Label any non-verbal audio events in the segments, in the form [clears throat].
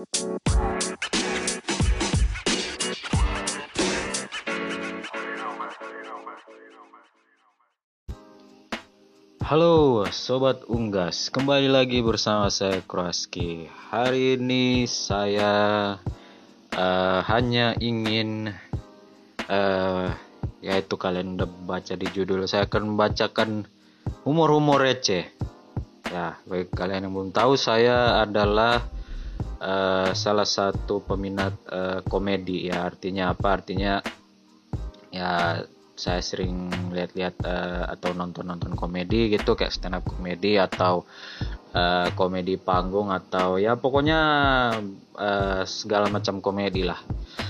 Halo Sobat Unggas, kembali lagi bersama saya Kroaski. Hari ini saya uh, hanya ingin uh, yaitu kalian udah baca di judul saya akan membacakan humor-humor receh. Ya, bagi kalian yang belum tahu saya adalah uh, salah satu peminat uh, komedi ya. Artinya apa? Artinya ya saya sering lihat-lihat uh, atau nonton-nonton komedi gitu kayak stand up komedi atau uh, komedi panggung atau ya pokoknya uh, segala macam komedi lah.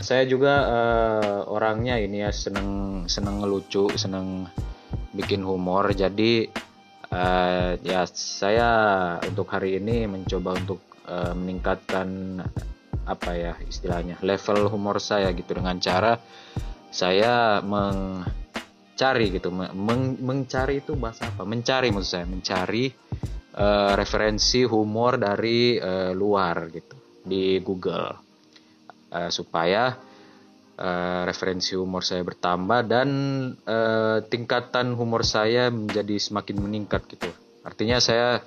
Saya juga uh, orangnya ini ya seneng seneng ngelucu, seneng bikin humor. Jadi uh, ya saya untuk hari ini mencoba untuk uh, meningkatkan apa ya istilahnya level humor saya gitu. Dengan cara saya meng cari gitu meng, mencari itu bahasa apa? Mencari maksud saya mencari uh, referensi humor dari uh, luar gitu di Google. Uh, supaya uh, referensi humor saya bertambah dan uh, tingkatan humor saya menjadi semakin meningkat gitu. Artinya saya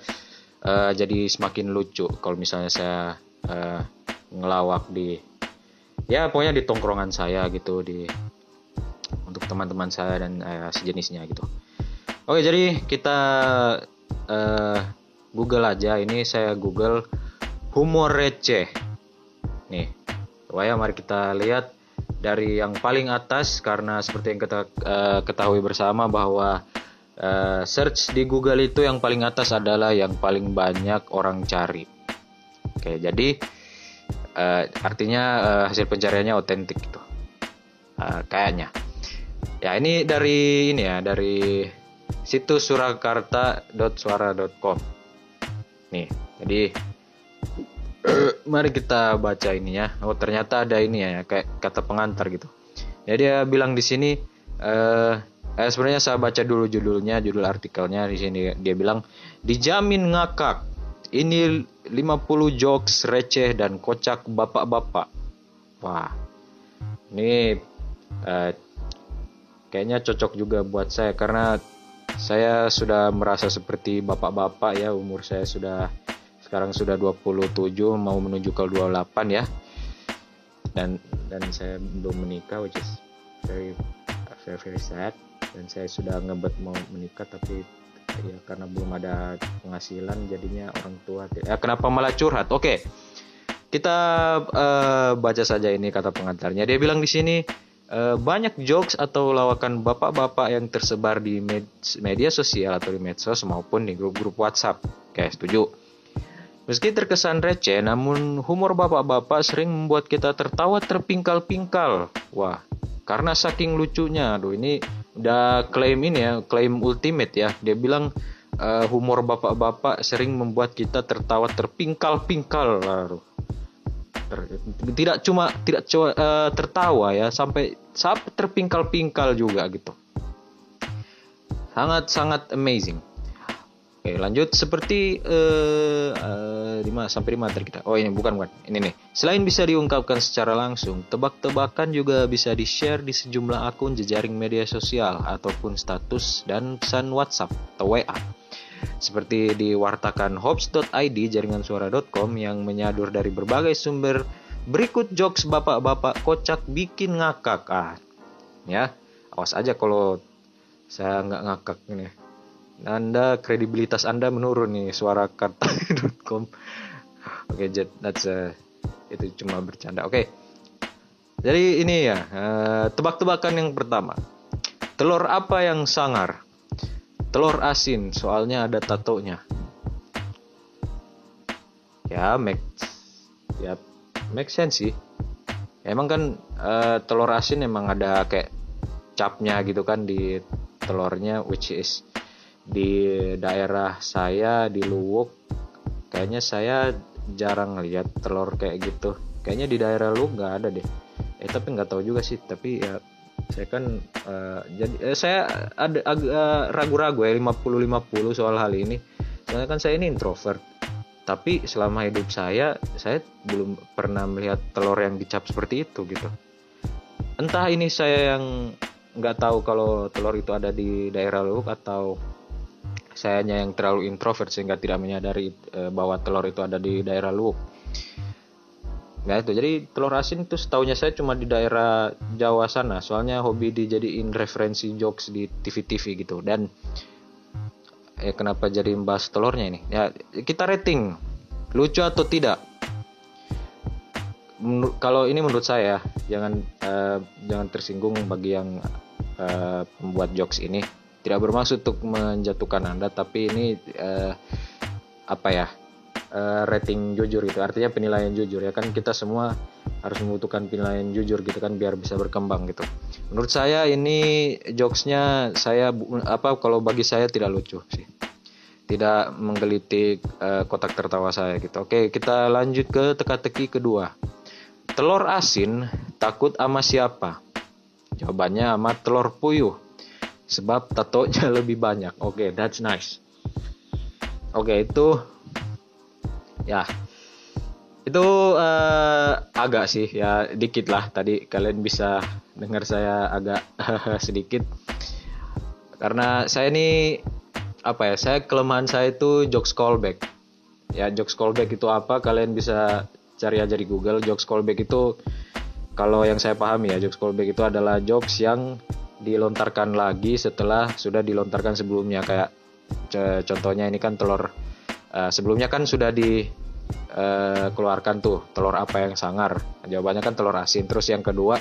uh, jadi semakin lucu kalau misalnya saya uh, ngelawak di ya pokoknya di tongkrongan saya gitu di untuk teman-teman saya dan uh, sejenisnya gitu. Oke, jadi kita uh, Google aja. Ini saya Google humor receh. Nih, supaya mari kita lihat dari yang paling atas karena seperti yang kita uh, ketahui bersama bahwa uh, search di Google itu yang paling atas adalah yang paling banyak orang cari. Oke, jadi uh, artinya uh, hasil pencariannya otentik gitu. Uh, kayaknya. Ya ini dari ini ya dari situs surakarta.suara.com. Nih, jadi [clears throat] mari kita baca ini ya. Oh ternyata ada ini ya kayak kata pengantar gitu. Ya dia bilang di sini eh, eh sebenarnya saya baca dulu judulnya, judul artikelnya di sini dia bilang dijamin ngakak. Ini 50 jokes receh dan kocak bapak-bapak. Wah. Ini eh, kayaknya cocok juga buat saya karena saya sudah merasa seperti bapak-bapak ya umur saya sudah sekarang sudah 27 mau menuju ke 28 ya dan dan saya belum menikah which is very very very sad dan saya sudah ngebet mau menikah tapi ya karena belum ada penghasilan jadinya orang tua ya kenapa malah curhat oke kita uh, baca saja ini kata pengantarnya dia bilang di sini Eh, banyak jokes atau lawakan bapak-bapak yang tersebar di med media sosial atau di medsos maupun di grup-grup WhatsApp. Oke, setuju. Meski terkesan receh, namun humor bapak-bapak sering membuat kita tertawa terpingkal-pingkal. Wah, karena saking lucunya. Aduh, ini udah klaim ini ya, klaim ultimate ya. Dia bilang uh, humor bapak-bapak sering membuat kita tertawa terpingkal-pingkal. Aduh tidak cuma tidak cuma uh, tertawa ya sampai sampai terpingkal-pingkal juga gitu sangat sangat amazing Oke lanjut. Seperti uh, uh, di mana? Sampai di mana kita? Oh ini bukan bukan. Ini nih. Selain bisa diungkapkan secara langsung tebak-tebakan juga bisa di share di sejumlah akun jejaring media sosial ataupun status dan pesan WhatsApp atau WA seperti diwartakan hops.id jaringan yang menyadur dari berbagai sumber. Berikut jokes bapak-bapak kocak bikin ngakak. Ah ya. Awas aja kalau saya nggak ngakak ini anda kredibilitas anda menurun nih suara karta.com oke okay, that's uh, itu cuma bercanda. Oke. Okay. jadi ini ya uh, tebak-tebakan yang pertama. Telur apa yang sangar? Telur asin soalnya ada tatonya. Ya make ya make sense sih. Emang kan uh, telur asin emang ada kayak capnya gitu kan di telurnya which is di daerah saya di Luwuk kayaknya saya jarang lihat telur kayak gitu. Kayaknya di daerah lu nggak ada deh. Eh tapi nggak tahu juga sih tapi ya saya kan uh, jadi eh, saya ada agak uh, ragu-ragu ya 50-50 soal hal ini. Soalnya kan saya ini introvert. Tapi selama hidup saya saya belum pernah melihat telur yang dicap seperti itu gitu. Entah ini saya yang nggak tahu kalau telur itu ada di daerah Luwuk atau sayanya yang terlalu introvert sehingga tidak menyadari e, bahwa telur itu ada di daerah Luwuk. Nah itu. Jadi telur asin itu setahunya saya cuma di daerah Jawa sana. Soalnya hobi dijadiin referensi jokes di TV-TV gitu. Dan eh kenapa jadi bahas telurnya ini? Ya kita rating. Lucu atau tidak? Menur kalau ini menurut saya jangan uh, jangan tersinggung bagi yang uh, membuat jokes ini tidak bermaksud untuk menjatuhkan anda tapi ini uh, apa ya uh, rating jujur itu artinya penilaian jujur ya kan kita semua harus membutuhkan penilaian jujur gitu kan biar bisa berkembang gitu menurut saya ini jokesnya saya apa kalau bagi saya tidak lucu sih tidak menggelitik uh, kotak tertawa saya gitu. Oke, kita lanjut ke teka-teki kedua. Telur asin takut sama siapa? Jawabannya sama telur puyuh. Sebab tatonya [laughs] lebih banyak. Oke, that's nice. Oke, itu ya. Itu uh, agak sih ya dikit lah. Tadi kalian bisa dengar saya agak [laughs] sedikit. Karena saya ini apa ya saya kelemahan saya itu jokes callback. Ya jokes callback itu apa? Kalian bisa cari aja di Google. Jokes callback itu kalau yang saya pahami ya jokes callback itu adalah jokes yang dilontarkan lagi setelah sudah dilontarkan sebelumnya. Kayak contohnya ini kan telur uh, sebelumnya kan sudah di uh, keluarkan tuh telur apa yang sangar. Jawabannya kan telur asin. Terus yang kedua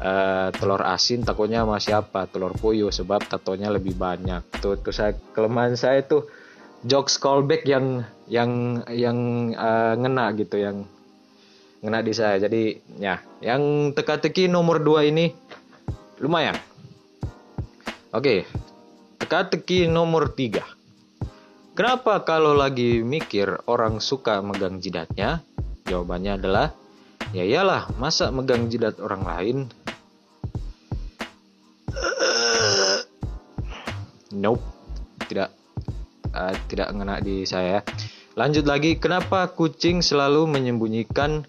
uh, telur asin takutnya sama siapa? Telur puyuh sebab tatonya lebih banyak. Tuh tuh saya kelemahan saya tuh jokes callback yang yang yang uh, ngena gitu yang ngena di saya. Jadi ya yang teka-teki nomor dua ini lumayan oke teka-teki nomor tiga kenapa kalau lagi mikir orang suka megang jidatnya jawabannya adalah Ya iyalah, masa megang jidat orang lain? Nope, tidak uh, tidak ngena di saya. Lanjut lagi, kenapa kucing selalu menyembunyikan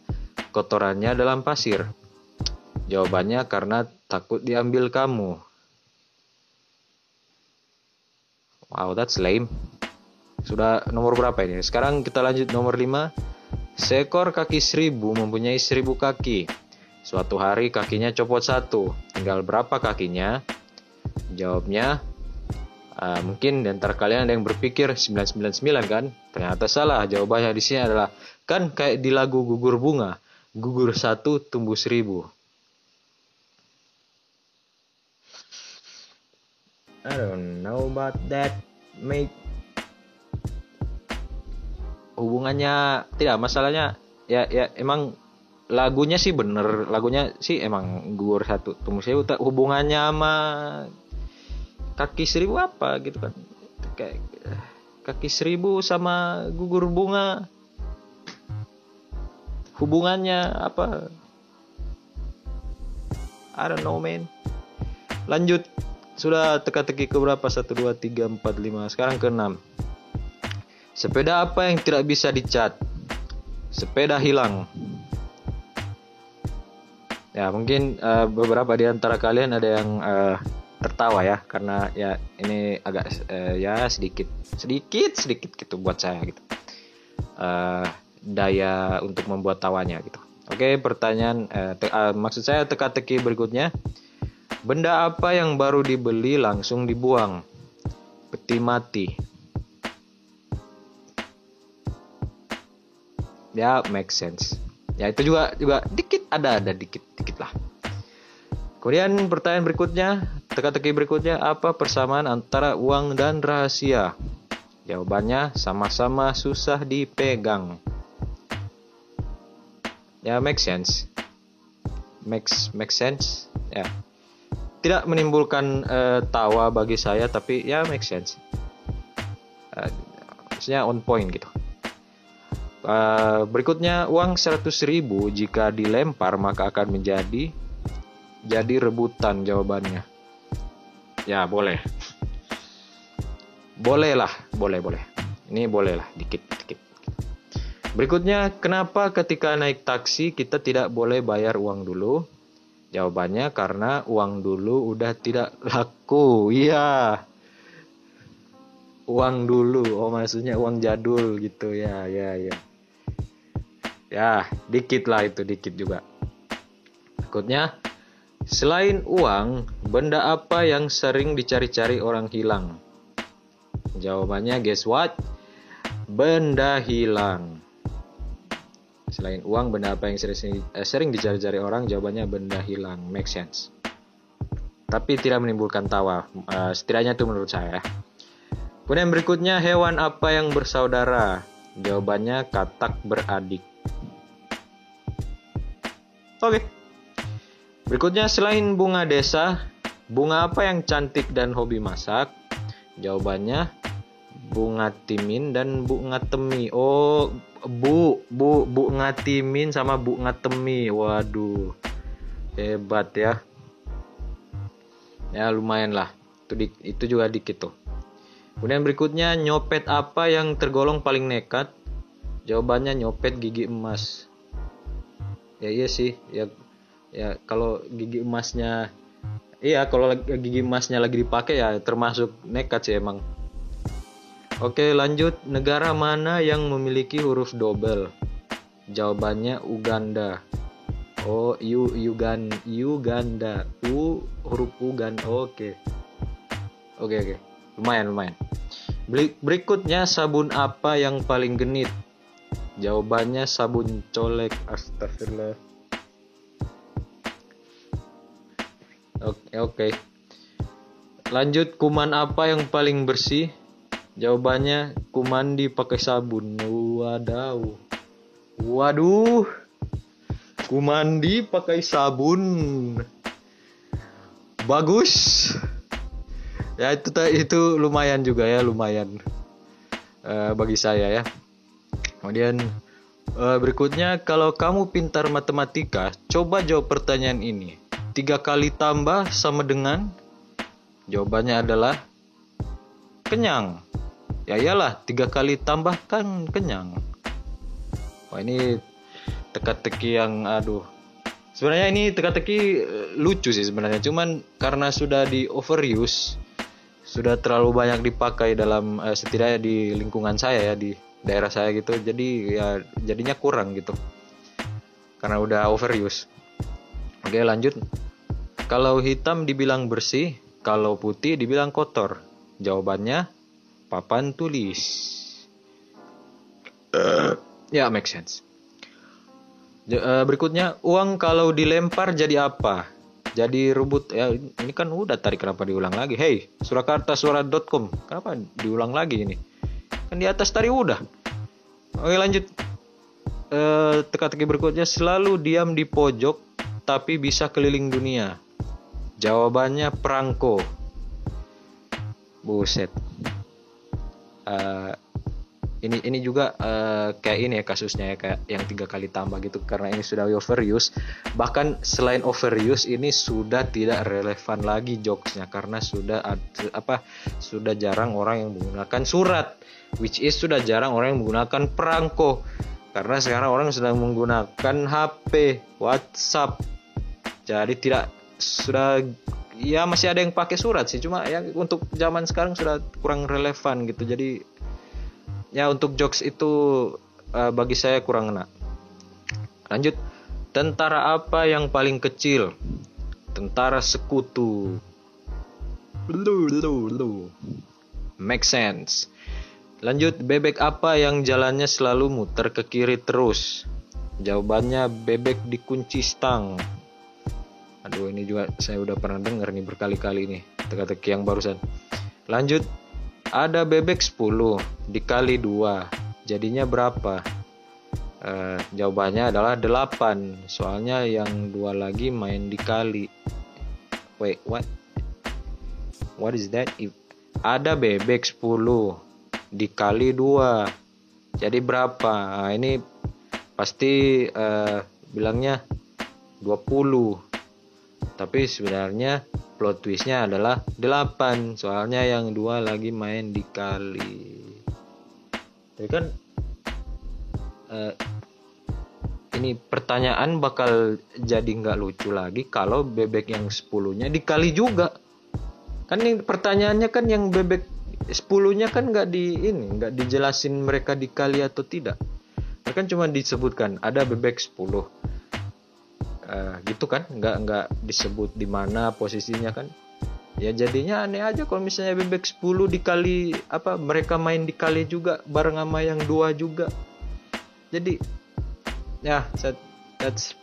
kotorannya dalam pasir? Jawabannya karena takut diambil kamu. Wow, that's lame. Sudah nomor berapa ini? Sekarang kita lanjut nomor 5 Seekor kaki seribu mempunyai seribu kaki. Suatu hari kakinya copot satu. Tinggal berapa kakinya? Jawabnya, uh, mungkin di antara kalian ada yang berpikir 999 kan? Ternyata salah. Jawabannya di sini adalah kan kayak di lagu gugur bunga. Gugur satu tumbuh seribu. I don't know about that, mate. Hubungannya tidak masalahnya ya ya emang lagunya sih bener. Lagunya sih emang gugur satu tunggu saya hubungannya sama kaki seribu apa gitu kan. Kayak kaki seribu sama gugur bunga. Hubungannya apa? I don't know man. Lanjut sudah teka-teki ke berapa 1 2 3 4 5 sekarang ke 6 Sepeda apa yang tidak bisa dicat? Sepeda hilang. Ya, mungkin uh, beberapa di antara kalian ada yang uh, tertawa ya karena ya ini agak uh, ya sedikit sedikit sedikit gitu buat saya gitu. Uh, daya untuk membuat tawanya gitu. Oke, pertanyaan uh, uh, maksud saya teka-teki berikutnya. Benda apa yang baru dibeli langsung dibuang? Peti mati. ya make sense. Ya itu juga juga dikit ada ada dikit dikit lah. Kemudian pertanyaan berikutnya teka-teki berikutnya apa persamaan antara uang dan rahasia? Jawabannya sama-sama susah dipegang. Ya make sense. Makes make sense? Ya tidak menimbulkan uh, tawa bagi saya tapi ya make sense uh, maksudnya on point gitu Uh, berikutnya uang 100 ribu jika dilempar maka akan menjadi jadi rebutan jawabannya. Ya boleh. Boleh lah, boleh boleh. Ini boleh lah, dikit dikit. Berikutnya, kenapa ketika naik taksi kita tidak boleh bayar uang dulu? Jawabannya karena uang dulu udah tidak laku. Iya. Uang dulu. Oh, maksudnya uang jadul gitu ya, ya, ya. Ya, dikit lah itu, dikit juga. Berikutnya, selain uang, benda apa yang sering dicari-cari orang hilang? Jawabannya guess what? Benda hilang. Selain uang, benda apa yang sering, eh, sering dicari-cari orang? Jawabannya benda hilang. Make sense. Tapi tidak menimbulkan tawa. Uh, setidaknya itu menurut saya. Kemudian berikutnya, hewan apa yang bersaudara? Jawabannya katak beradik. Oke. Berikutnya, selain bunga desa, bunga apa yang cantik dan hobi masak? Jawabannya bunga timin dan bunga temi. Oh, Bu, Bu, Bu Ngatimin sama Bu Ngatemi. Waduh. Hebat ya. Ya lumayan lah. Itu di, itu juga dikit tuh. Kemudian berikutnya nyopet apa yang tergolong paling nekat? Jawabannya nyopet gigi emas. Ya iya sih, ya ya kalau gigi emasnya iya kalau gigi emasnya lagi dipakai ya termasuk nekat sih emang. Oke lanjut, negara mana yang memiliki huruf double? Jawabannya Uganda. Oh, U Ugan Uganda. U huruf Ugan. Oke. Oke oke. Lumayan lumayan. Berikutnya sabun apa yang paling genit? Jawabannya sabun colek. Astagfirullah. Oke oke. Lanjut kuman apa yang paling bersih? Jawabannya ku mandi pakai sabun. Wadaw. Waduh. Ku mandi pakai sabun. Bagus. Ya itu itu lumayan juga ya, lumayan. Uh, bagi saya ya. Kemudian uh, berikutnya kalau kamu pintar matematika, coba jawab pertanyaan ini. Tiga kali tambah sama dengan Jawabannya adalah kenyang ya iyalah tiga kali tambahkan kenyang. Wah ini teka-teki yang aduh. Sebenarnya ini teka-teki eh, lucu sih sebenarnya. Cuman karena sudah di overuse sudah terlalu banyak dipakai dalam uh, setidaknya di lingkungan saya ya di daerah saya gitu jadi ya jadinya kurang gitu. Karena udah overuse. Oke lanjut. Kalau hitam dibilang bersih kalau putih dibilang kotor. Jawabannya papan tulis. Uh, ya, make sense. Uh, berikutnya, uang kalau dilempar jadi apa? Jadi rebut ya ini kan udah tadi kenapa diulang lagi? Hey, Surakarta Suara.com. Kenapa diulang lagi ini? Kan di atas tadi udah. Oke, lanjut. Uh, teka-teki berikutnya selalu diam di pojok tapi bisa keliling dunia. Jawabannya perangko. Buset uh, ini ini juga uh, kayak ini ya kasusnya ya kayak yang tiga kali tambah gitu. Karena ini sudah overuse. Bahkan selain overuse ini sudah tidak relevan lagi jokesnya. Karena sudah apa sudah jarang orang yang menggunakan surat. Which is sudah jarang orang yang menggunakan perangko. Karena sekarang orang sedang menggunakan HP WhatsApp. Jadi tidak sudah ya masih ada yang pakai surat sih cuma ya untuk zaman sekarang sudah kurang relevan gitu jadi ya untuk jokes itu uh, bagi saya kurang enak. Lanjut, tentara apa yang paling kecil? Tentara sekutu. Lu, lu, lu. Make sense. Lanjut, bebek apa yang jalannya selalu muter ke kiri terus? Jawabannya bebek dikunci stang. Aduh, ini juga saya udah pernah dengar nih berkali-kali nih teka-teki yang barusan. Lanjut, ada bebek 10 dikali 2 jadinya berapa? Uh, jawabannya adalah 8 soalnya yang dua lagi main dikali. Wait what? What is that? If, ada bebek 10 dikali 2 jadi berapa? Nah, ini pasti uh, bilangnya 20 tapi sebenarnya plot twistnya adalah 8 soalnya yang dua lagi main dikali tapi kan uh, ini pertanyaan bakal jadi nggak lucu lagi kalau bebek yang 10-nya dikali juga. Kan ini pertanyaannya kan yang bebek 10-nya kan nggak di ini nggak dijelasin mereka dikali atau tidak. Kan cuma disebutkan ada bebek 10. Uh, gitu kan? Nggak nggak disebut di mana posisinya kan? Ya jadinya aneh aja kalau misalnya bebek 10 dikali apa mereka main dikali juga bareng sama yang dua juga. Jadi ya yeah, that's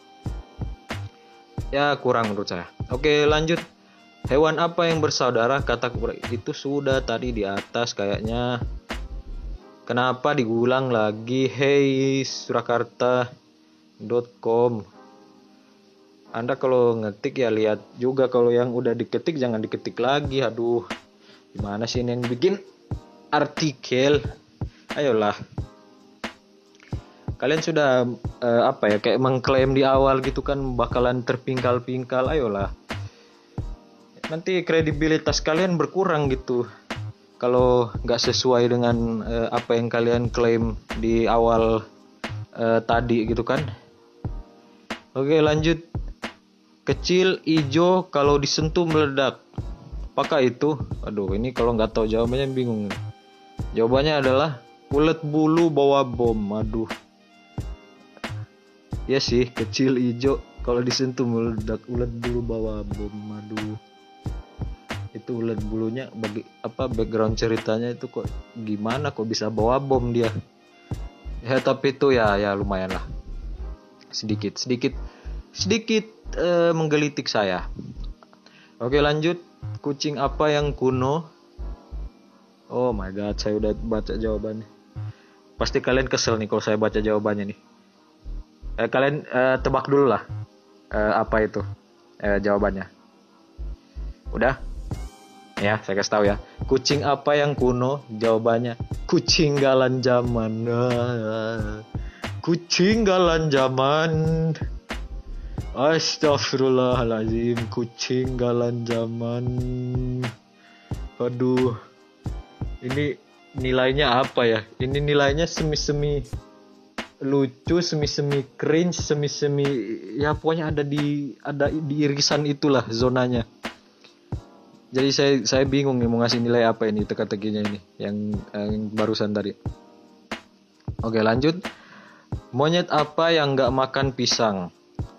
ya kurang menurut saya. Oke lanjut. Hewan apa yang bersaudara? Kata itu sudah tadi di atas kayaknya. Kenapa digulang lagi? Hey surakarta.com anda kalau ngetik ya lihat juga kalau yang udah diketik jangan diketik lagi. Aduh gimana sih ini yang bikin artikel. Ayolah. Kalian sudah uh, apa ya kayak mengklaim di awal gitu kan bakalan terpingkal-pingkal. Ayolah. Nanti kredibilitas kalian berkurang gitu. Kalau nggak sesuai dengan uh, apa yang kalian klaim di awal uh, tadi gitu kan. Oke lanjut kecil hijau kalau disentuh meledak. Apakah itu? Aduh ini kalau nggak tahu jawabannya bingung. Jawabannya adalah ulet bulu bawa bom. Aduh. Ya sih kecil hijau kalau disentuh meledak ulat bulu bawa bom. Madu itu ulat bulunya bagi apa background ceritanya itu kok gimana kok bisa bawa bom dia? Ya tapi itu ya ya lumayan lah. Sedikit sedikit sedikit uh, menggelitik saya. Oke lanjut. Kucing apa yang kuno? Oh my god saya udah baca jawabannya. Pasti kalian kesel nih kalau saya baca jawabannya nih. Eh, kalian eh, tebak dulu lah eh, apa itu eh, jawabannya. Udah? Ya saya kasih tahu ya. Kucing apa yang kuno? Jawabannya kucing galan zaman. Kucing galan zaman Astagfirullahaladzim Kucing galan zaman. Aduh Ini nilainya apa ya? Ini nilainya semi-semi lucu semi-semi cringe semi-semi ya pokoknya ada di ada di irisan itulah zonanya. Jadi saya saya bingung nih mau ngasih nilai apa ini teka-tekinya ini yang, yang barusan tadi. Oke lanjut. Monyet apa yang nggak makan pisang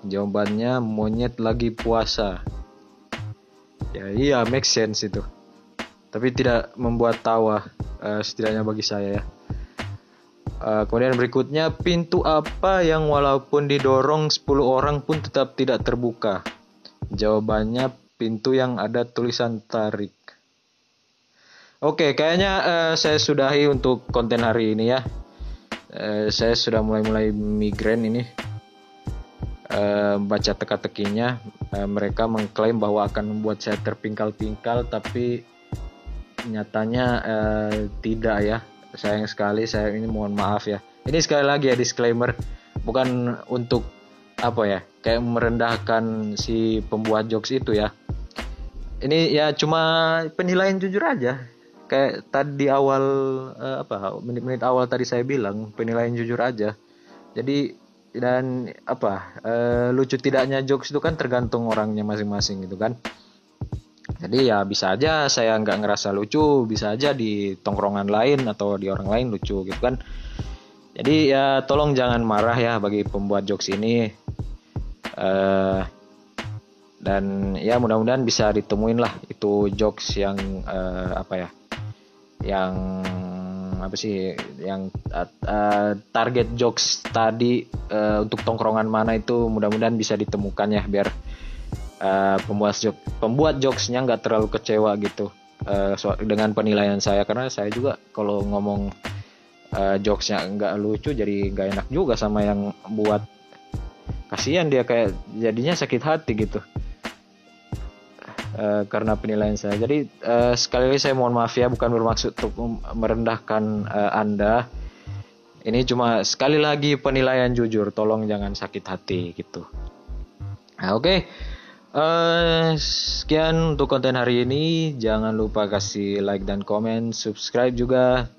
jawabannya monyet lagi puasa ya iya make sense itu tapi tidak membuat tawa uh, setidaknya bagi saya ya Uh, kemudian berikutnya pintu apa yang walaupun didorong 10 orang pun tetap tidak terbuka? Jawabannya pintu yang ada tulisan tarik. Oke, kayaknya uh, saya sudahi untuk konten hari ini ya. Uh, saya sudah mulai-mulai migrain ini. Uh, baca teka-tekinya, uh, mereka mengklaim bahwa akan membuat saya terpingkal-pingkal, tapi nyatanya uh, tidak ya. Sayang sekali saya ini mohon maaf ya. Ini sekali lagi ya disclaimer. Bukan untuk apa ya kayak merendahkan si pembuat jokes itu ya. Ini ya cuma penilaian jujur aja. Kayak tadi awal uh, apa menit-menit awal tadi saya bilang penilaian jujur aja. Jadi dan apa uh, lucu tidaknya jokes itu kan tergantung orangnya masing-masing gitu kan. Jadi ya bisa aja saya nggak ngerasa lucu bisa aja di tongkrongan lain atau di orang lain lucu gitu kan. Jadi ya tolong jangan marah ya bagi pembuat jokes ini. Uh, dan ya mudah-mudahan bisa ditemuin lah itu jokes yang uh, apa ya yang apa sih yang uh, target jokes tadi uh, untuk tongkrongan mana itu mudah-mudahan bisa ditemukan ya biar uh, pembuat jok pembuat jokesnya nggak terlalu kecewa gitu uh, so, dengan penilaian saya. Karena saya juga kalau ngomong uh, jokesnya nggak lucu jadi nggak enak juga sama yang buat. Kasihan dia kayak jadinya sakit hati gitu uh, karena penilaian saya jadi uh, sekali lagi saya mohon maaf ya bukan bermaksud untuk merendahkan uh, anda ini cuma sekali lagi penilaian jujur tolong jangan sakit hati gitu nah, oke okay. Sekian untuk konten hari ini. Jangan lupa kasih like dan komen, subscribe juga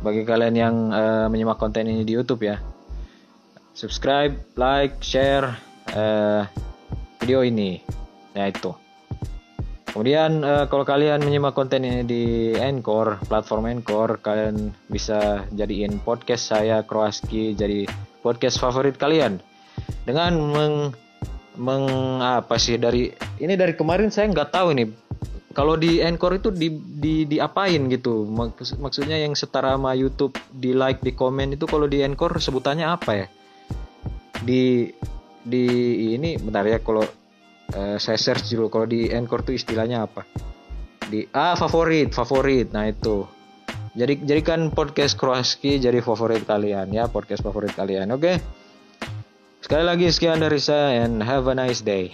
bagi kalian yang uh, menyimak konten ini di YouTube ya. subscribe, like, share uh, video ini. Ya itu. Kemudian uh, kalau kalian menyimak konten ini di Anchor, platform Anchor, kalian bisa jadiin podcast saya Kroaski jadi podcast favorit kalian. Dengan meng, meng apa sih dari ini dari kemarin saya nggak tahu nih kalau di Anchor itu di, di diapain gitu? Maks, maksudnya yang setara sama YouTube di like di komen itu kalau di Anchor sebutannya apa ya? Di di ini bentar ya kalau uh, saya search dulu kalau di Anchor tuh istilahnya apa? Di ah favorit favorit. Nah itu. Jadi jadikan podcast Kroaski jadi favorit kalian ya podcast favorit kalian oke? Okay? sekali lagi sekian dari saya and have a nice day